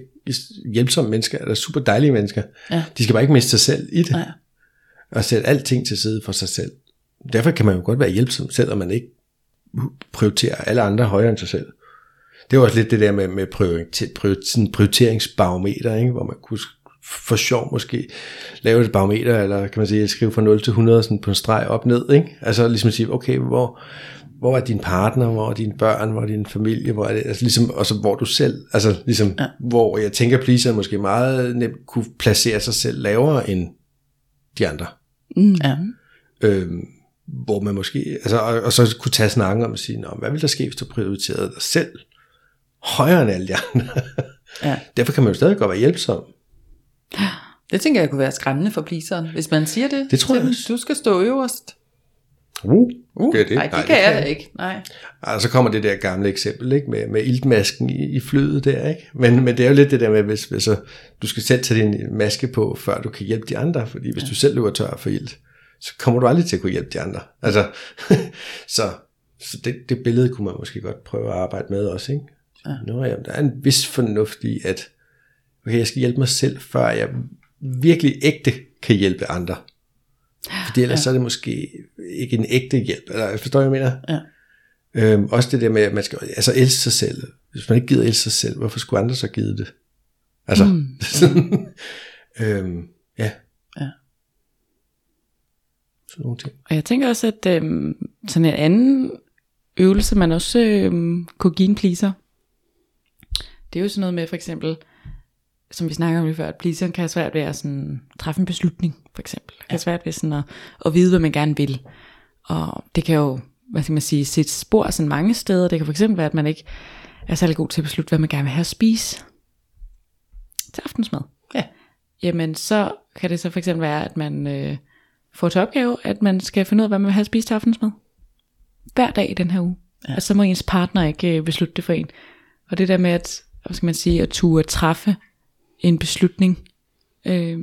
hjælpsomme mennesker er der super dejlige mennesker. Ja. De skal bare ikke miste sig selv i det. Ja. Og sætte alting til side for sig selv. derfor kan man jo godt være hjælpsom, selvom man ikke prioriterer alle andre højere end sig selv. Det er også lidt det der med, med prioriter, prioriter, sådan prioriteringsbarometer, ikke? hvor man kunne for sjov måske lave et barometer, eller kan man sige, skrive fra 0 til 100 sådan på en streg op ned, ikke? Altså ligesom at sige, okay, hvor, hvor er din partner, hvor er dine børn, hvor er din familie, hvor er det, altså ligesom, og så hvor du selv, altså ligesom, ja. hvor jeg tænker, pleaser måske meget nemt kunne placere sig selv lavere end de andre. Mm. Ja. Øhm, hvor man måske, altså, og, og så kunne tage snakken om at sige, hvad vil der ske, hvis du prioriterede dig selv højere end alle de andre? Ja. Derfor kan man jo stadig godt være hjælpsom. Det tænker jeg kunne være skræmmende for pleaseren, hvis man siger det. Det tror jeg også. Du skal stå øverst. Uh, uh, det det. Nej, det, nej, kan det jeg da ikke. Nej. Og så kommer det der gamle eksempel ikke? Med, med iltmasken i, i flyet der. Ikke? Men, men det er jo lidt det der med, hvis, hvis så, du skal selv tage din maske på, før du kan hjælpe de andre. Fordi hvis ja. du selv løber tør for ilt, så kommer du aldrig til at kunne hjælpe de andre. Altså, så så det, det billede kunne man måske godt prøve at arbejde med også. Ikke? Ja. Nå, jamen, der er en vis fornuft i, at okay, jeg skal hjælpe mig selv, før jeg virkelig ægte kan hjælpe andre. Fordi ellers ja. så er det måske ikke en ægte hjælp. Eller, forstår jeg, hvad jeg mener? Ja. Øhm, også det der med, at man skal altså elske sig selv. Hvis man ikke gider elske sig selv, hvorfor skulle andre så give det? Altså, mm. sådan, øhm, ja. ja. Sådan nogle ting. Og jeg tænker også, at øhm, sådan en anden øvelse, man også øhm, kunne give en pleaser, det er jo sådan noget med for eksempel, som vi snakker om lige før, at pleaseren kan have svært ved at sådan, træffe en beslutning, for eksempel. Kan have svært ved sådan at, at vide, hvad man gerne vil. Og det kan jo, hvad skal man sige, sætte spor sådan mange steder. Det kan for eksempel være, at man ikke er særlig god til at beslutte, hvad man gerne vil have at spise til aftensmad. Ja. Jamen, så kan det så for eksempel være, at man øh, får til opgave, at man skal finde ud af, hvad man vil have at spise til aftensmad. Hver dag i den her uge. Ja. Og så må ens partner ikke øh, beslutte det for en. Og det der med at, hvad skal man sige, at turde træffe en beslutning øh,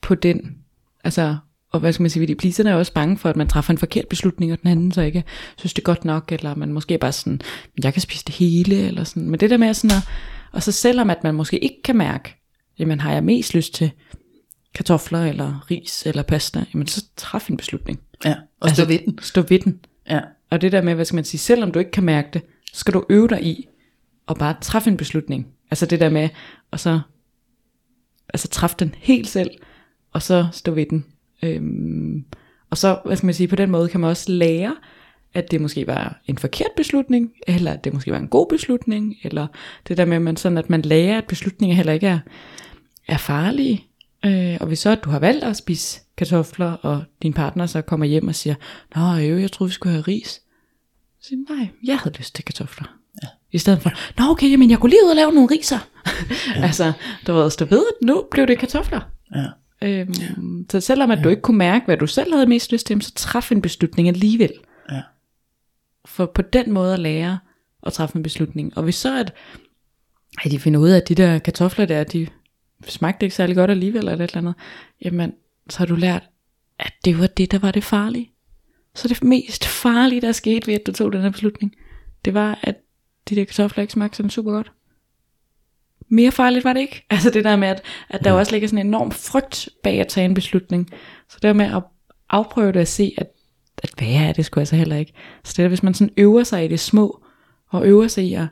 på den. Altså, og hvad skal man sige, fordi pliserne er også bange for, at man træffer en forkert beslutning, og den anden så ikke synes det er godt nok, eller man måske bare sådan, jeg kan spise det hele, eller sådan. Men det der med sådan at, og så selvom at man måske ikke kan mærke, jamen har jeg mest lyst til kartofler, eller ris, eller pasta, jamen så træf en beslutning. Ja, og altså, stå ved den. Stå ved den. Ja. Og det der med, hvad skal man sige, selvom du ikke kan mærke det, så skal du øve dig i, og bare træffe en beslutning. Altså det der med, og så altså træffe den helt selv, og så stå ved den. Øhm, og så, hvad skal man sige, på den måde kan man også lære, at det måske var en forkert beslutning, eller at det måske var en god beslutning, eller det der med, at man, sådan, at man lærer, at beslutninger heller ikke er, er farlige. Øh, og hvis så, at du har valgt at spise kartofler, og din partner så kommer hjem og siger, Nå, øh, jeg troede, vi skulle have ris. Så siger nej, jeg havde lyst til kartofler. I stedet for, nå okay, men jeg kunne lige ud og lave nogle riser. Ja. altså, du ved, stå ved, nu blev det kartofler. Ja. Øhm, ja. Så selvom at ja. du ikke kunne mærke, hvad du selv havde mest lyst til, så træf en beslutning alligevel. Ja. For på den måde at lære at træffe en beslutning. Og hvis så at, at de finder ud af, at de der kartofler der, de smagte ikke særlig godt alligevel, eller et eller andet, jamen, så har du lært, at det var det, der var det farlige. Så det mest farlige, der skete ved, at du tog den her beslutning, det var, at de der kartofler ikke smagte sådan super godt. Mere farligt var det ikke. Altså det der med, at, at der mm. også ligger sådan en enorm frygt bag at tage en beslutning. Så det med at afprøve det at se, at, at hvad er det sgu altså heller ikke. Så det er, hvis man sådan øver sig i det små, og øver sig i at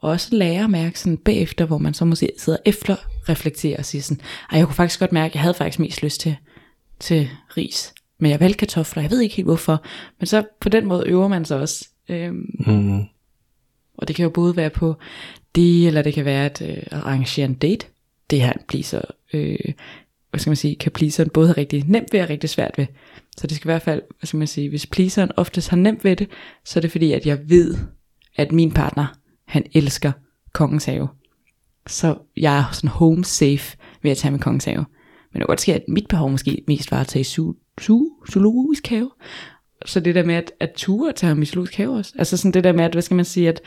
også lære at mærke sådan bagefter, hvor man så måske sidder efter reflekterer og siger sådan, ej, jeg kunne faktisk godt mærke, at jeg havde faktisk mest lyst til, til ris. Men jeg valgte kartofler, jeg ved ikke helt hvorfor. Men så på den måde øver man sig også. Øhm, mm. Og det kan jo både være på det, eller det kan være at, øh, at arrangere en date. Det her pleaser, øh, hvad skal man sige, kan pleaseren både have rigtig nemt ved og rigtig svært ved. Så det skal i hvert fald, hvad skal man sige, hvis pleaseren oftest har nemt ved det, så er det fordi, at jeg ved, at min partner, han elsker kongens have. Så jeg er sådan home safe ved at tage med kongens have. Men det kan godt ske, at mit behov måske mest var at tage su, su, zoologisk have så det der med at, at ture til ham i zoologisk have også. Altså sådan det der med, at, hvad skal man sige, at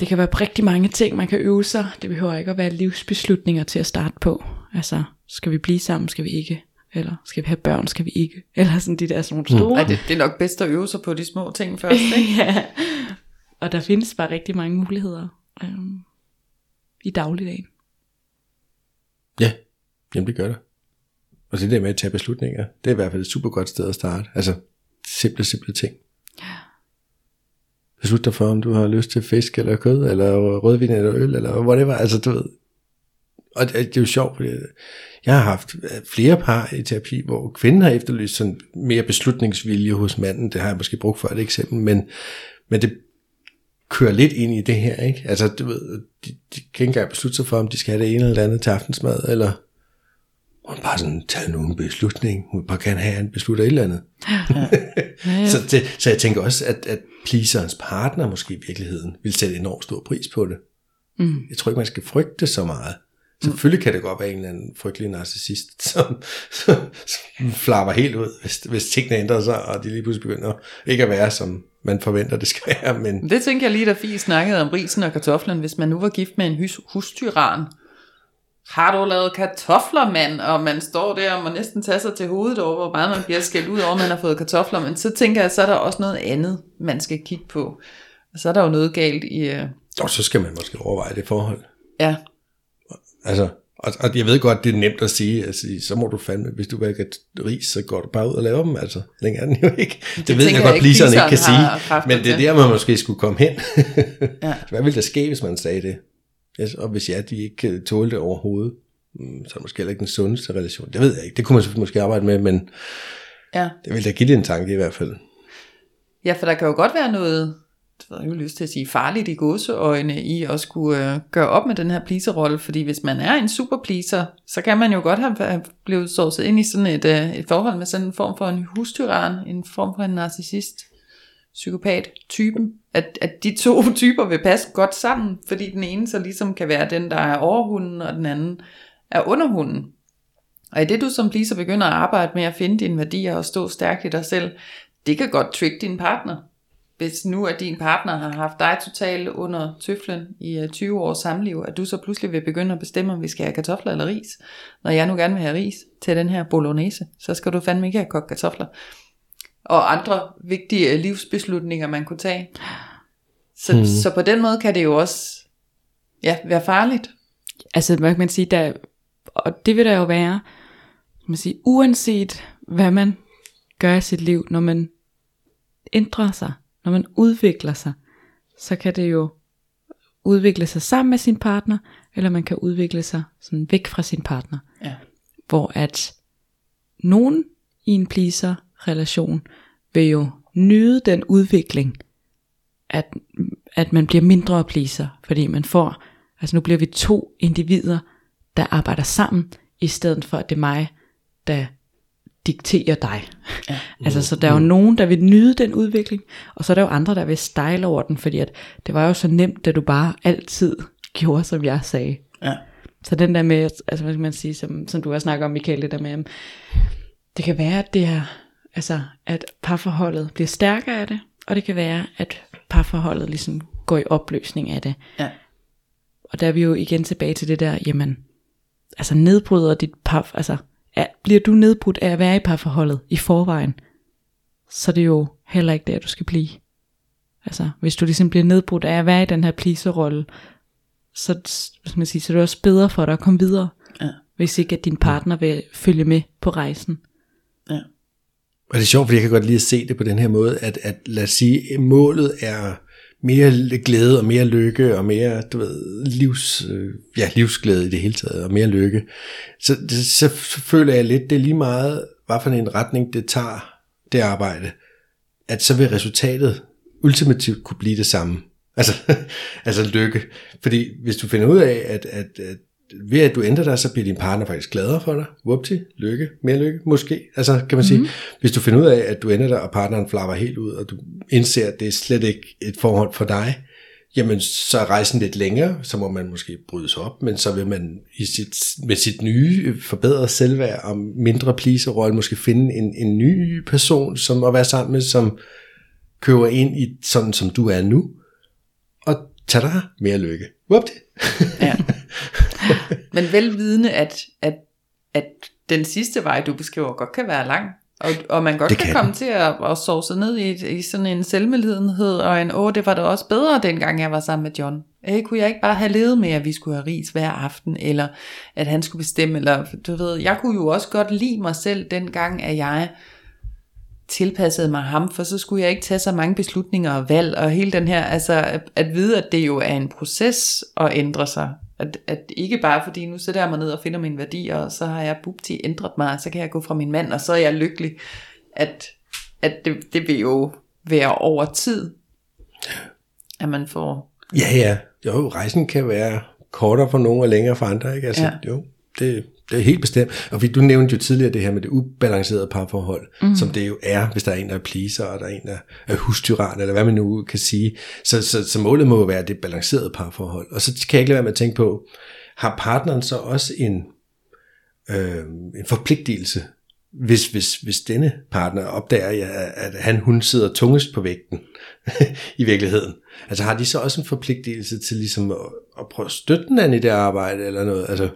det kan være rigtig mange ting, man kan øve sig. Det behøver ikke at være livsbeslutninger til at starte på. Altså, skal vi blive sammen, skal vi ikke? Eller skal vi have børn, skal vi ikke? Eller sådan de der sådan nogle store. Mm. Ej, det, det er nok bedst at øve sig på de små ting først, ikke? ja. Og der findes bare rigtig mange muligheder øhm, i dagligdagen. Ja, jamen det gør det. Og det der med at tage beslutninger, det er i hvert fald et super godt sted at starte. Altså, simple, simple ting. Beslut dig for, om du har lyst til fisk eller kød, eller rødvin eller øl, eller whatever. Altså, du ved. Og det, det er jo sjovt, fordi jeg har haft øh, flere par i terapi, hvor kvinden har efterlyst sådan mere beslutningsvilje hos manden. Det har jeg måske brugt for et eksempel, men, men det kører lidt ind i det her, ikke? Altså, du ved, de, de kan ikke engang beslutte sig for, om de skal have det ene eller andet til aftensmad, eller hun bare sådan tager nogen beslutning. Hun bare kan have, en beslutter et eller andet. Ja. Ja, ja. så, det, så jeg tænker også, at, at pleaserens partner måske i virkeligheden vil sætte enormt stor pris på det. Mm. Jeg tror ikke, man skal frygte så meget. Selvfølgelig kan det godt være en eller anden frygtelig narcissist, som, som, som flapper helt ud, hvis, hvis tingene ændrer sig, og de lige pludselig begynder ikke at være, som man forventer, det skal være. Men... Det tænker jeg lige, da Fie snakkede om risen og kartoflen. Hvis man nu var gift med en hus, hustyran, har du lavet kartofler, mand? Og man står der og må næsten tage sig til hovedet over, hvor meget man bliver skældt ud over, man har fået kartofler. Men så tænker jeg, så er der også noget andet, man skal kigge på. Og så er der jo noget galt i... Uh... Og så skal man måske overveje det forhold. Ja. Altså, og, og jeg ved godt, det er nemt at sige, altså, så må du fandme, hvis du vil have ris, så går du bare ud og laver dem, altså. Længere er den jo ikke. Det, det ved jeg, jeg godt, pleaseren ikke kan sige, men det er der, man måske skulle komme hen. ja. Hvad ville der ske, hvis man sagde det? Yes, og hvis ja, de ikke kan tåle det overhovedet, mm, så er det måske heller ikke den sundeste relation. Det ved jeg ikke. Det kunne man måske arbejde med, men ja. det vil da give det en tanke i hvert fald. Ja, for der kan jo godt være noget, det har jeg jo lyst til at sige, farligt i gåseøjne i at skulle øh, gøre op med den her pleaser-rolle, fordi hvis man er en super pleaser, så kan man jo godt have, have blevet sovset ind i sådan et, øh, et forhold med sådan en form for en hustyran, en form for en narcissist psykopat-typen, at, at de to typer vil passe godt sammen, fordi den ene så ligesom kan være den, der er overhunden, og den anden er underhunden. Og i det du som pleaser begynder at arbejde med at finde dine værdier og stå stærkt i dig selv, det kan godt trigge din partner. Hvis nu at din partner har haft dig totalt under tøflen i øh, 20 års samliv, at du så pludselig vil begynde at bestemme, om vi skal have kartofler eller ris. Når jeg nu gerne vil have ris til den her bolognese, så skal du fandme ikke have kogt kartofler og andre vigtige livsbeslutninger, man kunne tage. Så, hmm. så på den måde kan det jo også ja, være farligt. Altså, hvad kan man sige, der, og det vil der jo være, man sige, uanset hvad man gør i sit liv, når man ændrer sig, når man udvikler sig, så kan det jo udvikle sig sammen med sin partner, eller man kan udvikle sig sådan væk fra sin partner. Ja. Hvor at nogen i en pleaser relation vil jo nyde den udvikling, at, at man bliver mindre pleaser, fordi man får, altså nu bliver vi to individer, der arbejder sammen, i stedet for at det er mig, der dikterer dig. Ja. altså så der er jo nogen, der vil nyde den udvikling, og så er der jo andre, der vil style over den, fordi at det var jo så nemt, da du bare altid gjorde, som jeg sagde. Ja. Så den der med, altså hvad skal man sige, som, som du har snakket om, Michael, det der med, det kan være, at det er altså at parforholdet bliver stærkere af det, og det kan være, at parforholdet ligesom går i opløsning af det. Ja. Og der er vi jo igen tilbage til det der, jamen, altså nedbryder dit par, altså er, bliver du nedbrudt af at være i parforholdet i forvejen, så er det jo heller ikke der, du skal blive. Altså, hvis du ligesom bliver nedbrudt af at være i den her pleaser-rolle, så, skal man sige, så er det også bedre for dig at komme videre, ja. hvis ikke at din partner vil følge med på rejsen. Ja. Og det er sjovt, fordi jeg kan godt lide at se det på den her måde, at, at lad os sige, målet er mere glæde og mere lykke og mere, du ved, livs, øh, ja, livsglæde i det hele taget og mere lykke. Så, det, så føler jeg lidt, det er lige meget, hvad for en retning det tager, det arbejde, at så vil resultatet ultimativt kunne blive det samme. Altså, altså lykke. Fordi hvis du finder ud af, at, at, at ved at du ændrer dig, så bliver din partner faktisk gladere for dig. Whoopty, lykke, mere lykke, måske. Altså, kan man sige, mm-hmm. hvis du finder ud af, at du ændrer dig, og partneren flapper helt ud, og du indser, at det er slet ikke et forhold for dig, jamen så er rejsen lidt længere, så må man måske brydes op, men så vil man i sit, med sit nye forbedrede selvværd og mindre pleaser-rolle måske finde en, en ny person, som at være sammen med, som køber ind i sådan, som du er nu, og tager dig mere lykke. Whoopty. Ja. Men velvidende, at, at, at den sidste vej, du beskriver, godt kan være lang. Og, og man godt kan, kan komme til at, at sove sig ned i, i sådan en selvmedlidenhed, og en, åh, det var da også bedre, dengang jeg var sammen med John. Øh, kunne jeg ikke bare have levet med, at vi skulle have ris hver aften, eller at han skulle bestemme, eller du ved, jeg kunne jo også godt lide mig selv, dengang at jeg tilpassede mig ham, for så skulle jeg ikke tage så mange beslutninger og valg, og hele den her, altså at, at vide, at det jo er en proces at ændre sig. At, at ikke bare fordi nu sætter jeg mig ned og finder mine værdier, og så har jeg bubti ændret mig, så kan jeg gå fra min mand, og så er jeg lykkelig. At, at det, det vil jo være over tid, at man får... Ja, ja. Jo, rejsen kan være kortere for nogle og længere for andre, ikke? Altså, Ja. jo, det, helt bestemt. Og du nævnte jo tidligere det her med det ubalancerede parforhold, mm. som det jo er, hvis der er en, der er pleaser, og der er en, der er hustyran, eller hvad man nu kan sige. Så, så, så målet må jo være det balancerede parforhold. Og så kan jeg ikke lade være med at tænke på, har partneren så også en, øh, en forpligtelse, hvis, hvis, hvis denne partner opdager, at at han, hun sidder tungest på vægten i virkeligheden. Altså har de så også en forpligtelse til ligesom at, at prøve at støtte den anden i det arbejde eller noget? Altså,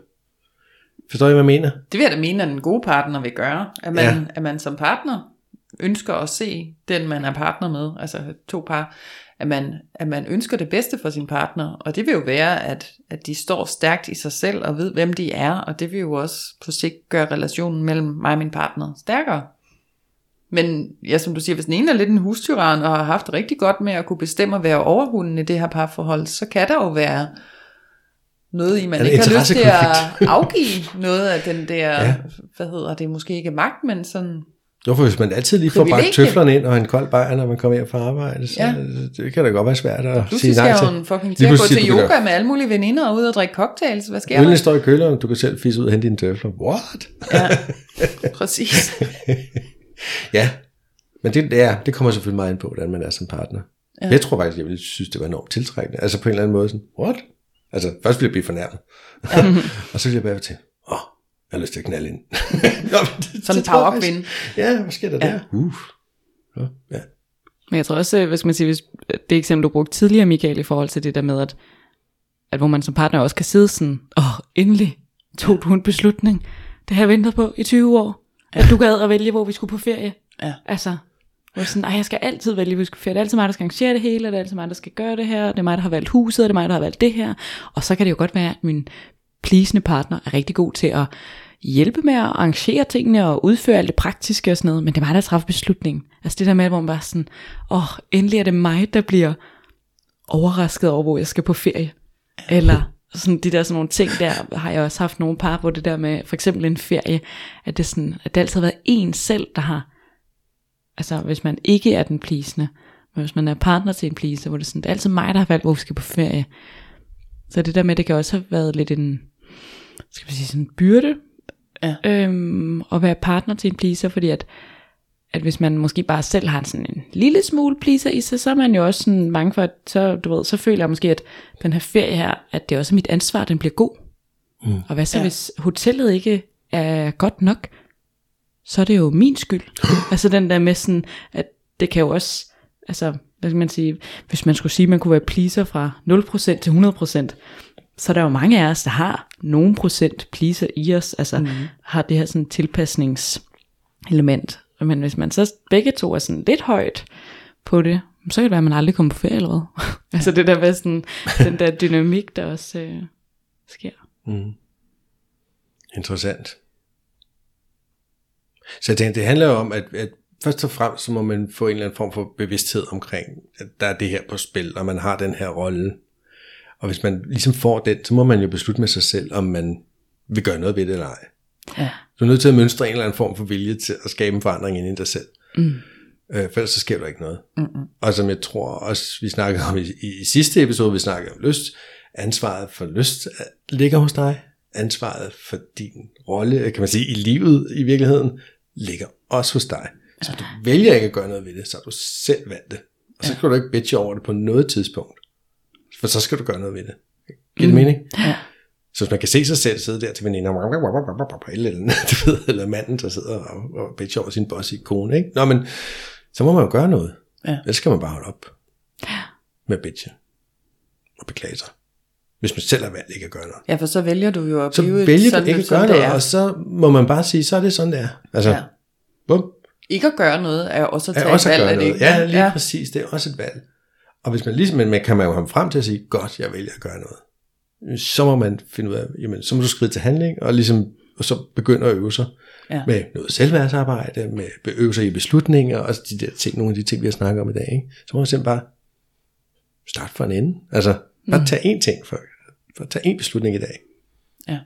forstår I, hvad jeg mener? Det vil jeg da mene, at en god partner vil gøre. At man, Ja. at man som partner ønsker at se den, man er partner med, altså to par, at man, at man ønsker det bedste for sin partner. Og det vil jo være, at, at de står stærkt i sig selv og ved, hvem de er. Og det vil jo også på sigt gøre relationen mellem mig og min partner stærkere. Men ja, som du siger, hvis den ene er lidt en hustyran og har haft rigtig godt med at kunne bestemme at være overhunden i det her parforhold, så kan der jo være noget i, man ikke har lyst til at afgive noget af den der, Ja. ja. hvad hedder det, måske ikke magt, men sådan, Hvorfor hvis man altid lige får Privilegie. tøflerne ind og en kold bajer, når man kommer hjem fra arbejde, så Ja. det kan da godt være svært at du sige skal nej jo til. en fucking Lige til at gå til du yoga da- med alle mulige veninder og ud og drikke cocktails. Hvad sker Ølene der? står i køleren, du kan selv fisse ud og hente dine tøfler. What? Ja, præcis. Ja, men det, er, det kommer selvfølgelig meget ind på, hvordan man er som partner. Ja. Ja. Jeg tror faktisk, jeg ville synes, det var enormt tiltrækkende. Altså på en eller anden måde sådan, what? Altså først ville jeg blive fornærmet. Ja. og så ville jeg bare til, åh, oh, jeg har lyst til at knalde ind. Nå, det- Sådan jeg powerkvinde. faktisk- Ja, hvad sker der ja. Der? Uh. Ja, ja. Men jeg tror også, øh, hvad skal man sige, hvis det eksempel, du brugte tidligere, Michael, i forhold til det der med, at, at hvor man som partner også kan sidde sådan, åh, oh, endelig tog du en beslutning. Det har jeg ventet på i 20 år. At du gad at vælge, hvor vi skulle på ferie. Ja. Altså, hvor sådan, ej, jeg skal altid vælge, hvor vi skal på ferie. Det er altid mig, der skal arrangere det hele, og det er altid mig, der skal gøre det her. Det er mig, der har valgt huset, og det er mig, der har valgt det her. Og så kan det jo godt være, at min pleasende partner er rigtig god til at hjælpe med at arrangere tingene og udføre alt det praktiske og sådan noget, men det er mig, der træffer beslutningen. Altså det der med, hvor man bare sådan, åh, oh, endelig er det mig, der bliver overrasket over, hvor jeg skal på ferie. Eller sådan de der sådan nogle ting der, har jeg også haft nogle par, hvor det der med, for eksempel en ferie, at det, sådan, at det altid har været en selv, der har, altså hvis man ikke er den pleasende, men hvis man er partner til en pleaser, hvor det sådan, det er altid mig, der har valgt, hvor vi skal på ferie. Så det der med, det kan også have været lidt en, skal vi sige, sådan en byrde, Ja. øhm, at være partner til en pleaser, fordi at, at hvis man måske bare selv har sådan en lille smule pleaser i sig, så er man jo også sådan bange for, at så, du ved, så føler jeg måske, at den her ferie her, at det også er mit ansvar, at den bliver god. Mm. Og hvad så. Ja. hvis hotellet ikke er godt nok, så er det jo min skyld. altså den der med sådan, at det kan jo også, altså, hvad skal man sige, hvis man skulle sige, at man kunne være pleaser fra 0% til 100%, så er der jo mange af os, der har nogle procent pleaser i os, altså mm. har det her sådan tilpasningselement. Men hvis man så begge to er sådan lidt højt på det, så kan det være, at man aldrig kommer på ferie eller hvad. altså det der med sådan, den der dynamik, der også øh, sker. Interessant. Så jeg tænker, det handler jo om, at, at først og fremmest, så må man få en eller anden form for bevidsthed omkring, at der er det her på spil, og man har den her rolle. Og hvis man ligesom får den, så må man jo beslutte med sig selv, om man vil gøre noget ved det eller ej. Ja. Du er nødt til at mønstre en eller anden form for vilje til at skabe en forandring inde i dig selv. Mm. Øh, for ellers så sker der ikke noget. Mm-hmm. Og som jeg tror også, vi snakkede om i, i, i sidste episode, vi snakkede om lyst, ansvaret for lyst øh, ligger hos dig. Ansvaret for din rolle, kan man sige, i livet i virkeligheden, ligger også hos dig. Så du vælger ikke at gøre noget ved det, så har du selv valgt det. Og så kan du ikke bitche over det på noget tidspunkt. For så skal du gøre noget ved det. Giver det mening? Ja. Så hvis man kan se sig selv sidde der til veninder, eller, eller, du ved, eller manden, der sidder og, og bitcher over sin boss i kone, ikke? Nå, men så må man jo gøre noget. Ja. Ellers skal man bare holde op med bitche og beklage sig. Hvis man selv har valgt ikke at gøre noget. ja, for så vælger du jo at Så blive vælger sådan, du ikke at gøre noget, og så må man bare sige, så er det sådan, det er. Altså, Ja. bum, Ikke at gøre noget er også at er tage også et at valg, gøre er det noget. ikke? Ja, lige ja. præcis, det er også et valg. Og hvis man ligesom, men man kan man jo komme frem til at sige, godt, jeg vælger at gøre noget. Så må man finde ud af, jamen, så må du skride til handling, og ligesom og så begynder at øve sig Ja. med noget selvværdsarbejde, med øve sig i beslutninger, og de der ting, nogle af de ting, vi har snakket om i dag, ikke? så må man simpelthen bare starte fra en ende. Altså, bare mm. tage én ting for, for at tage én beslutning i dag. Ja.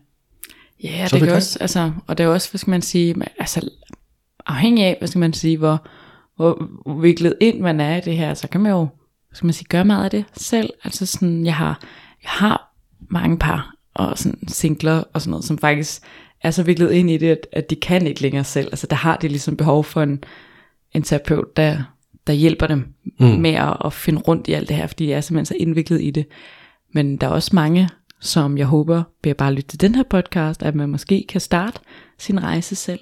Ja, Så er det vi kan også, altså, og det er også, hvad skal man sige, altså, afhængig af, hvad skal man sige, hvor, hvor viklet ind man er i det her, så kan man jo, hvad skal man sige, gøre meget af det selv. Altså sådan, jeg har, jeg har mange par og sådan singler og sådan noget, som faktisk er så viklet ind i det, at, at de kan ikke længere selv. Altså der har de ligesom behov for en, en terapeut, der, der hjælper dem mm. med at, at finde rundt i alt det her, fordi de er simpelthen så indviklet i det. Men der er også mange, som jeg håber, ved at bare lytte til den her podcast, at man måske kan starte sin rejse selv.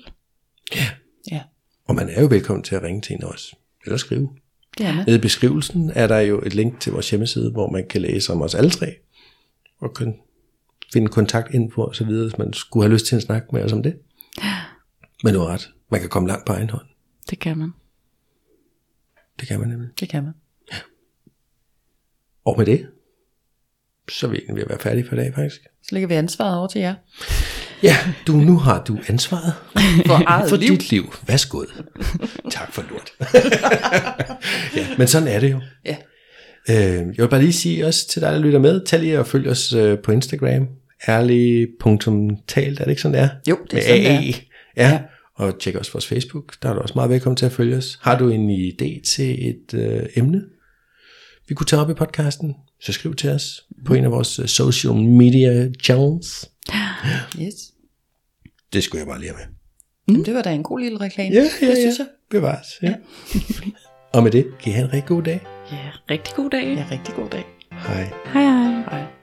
Ja, Og man er jo velkommen til at ringe til en også, eller skrive. Nede i beskrivelsen er der jo et link til vores hjemmeside, hvor man kan læse om os alle tre, og kan finde kontaktinfo og så videre, hvis man skulle have lyst til at snakke med os om det. Men du har ret. Man kan komme langt på egen hånd. Det kan man. Det kan man nemlig. Det kan man. Og med det, så er vi egentlig ved at være færdige for i dag, faktisk. Så lægger vi ansvaret over til jer. Ja, du, nu har du ansvaret For eget for liv. dit liv. Værsgod. tak for lort. ja, men sådan er det jo. Ja. Øh, jeg vil bare lige sige også til dig, der lytter med, tag lige og følg os øh, på Instagram, ærlig.talt, er det ikke sådan, det er? Jo, det er Med sådan, det er. AE. Ja. ja, og tjek også vores Facebook, der er du også meget velkommen til at følge os. Har du en idé til et øh, emne, vi kunne tage op i podcasten, så skriv til os på en af vores øh, social media channels. Yes. Det skulle jeg bare lige have med. Mm. Det var da en god lille reklame. Ja, ja, det ja. synes jeg. Bevares. Ja. og med det, kan I have en rigtig god dag. Ja, rigtig god dag. Ja, rigtig god dag. Hej. Hej hej. Hej.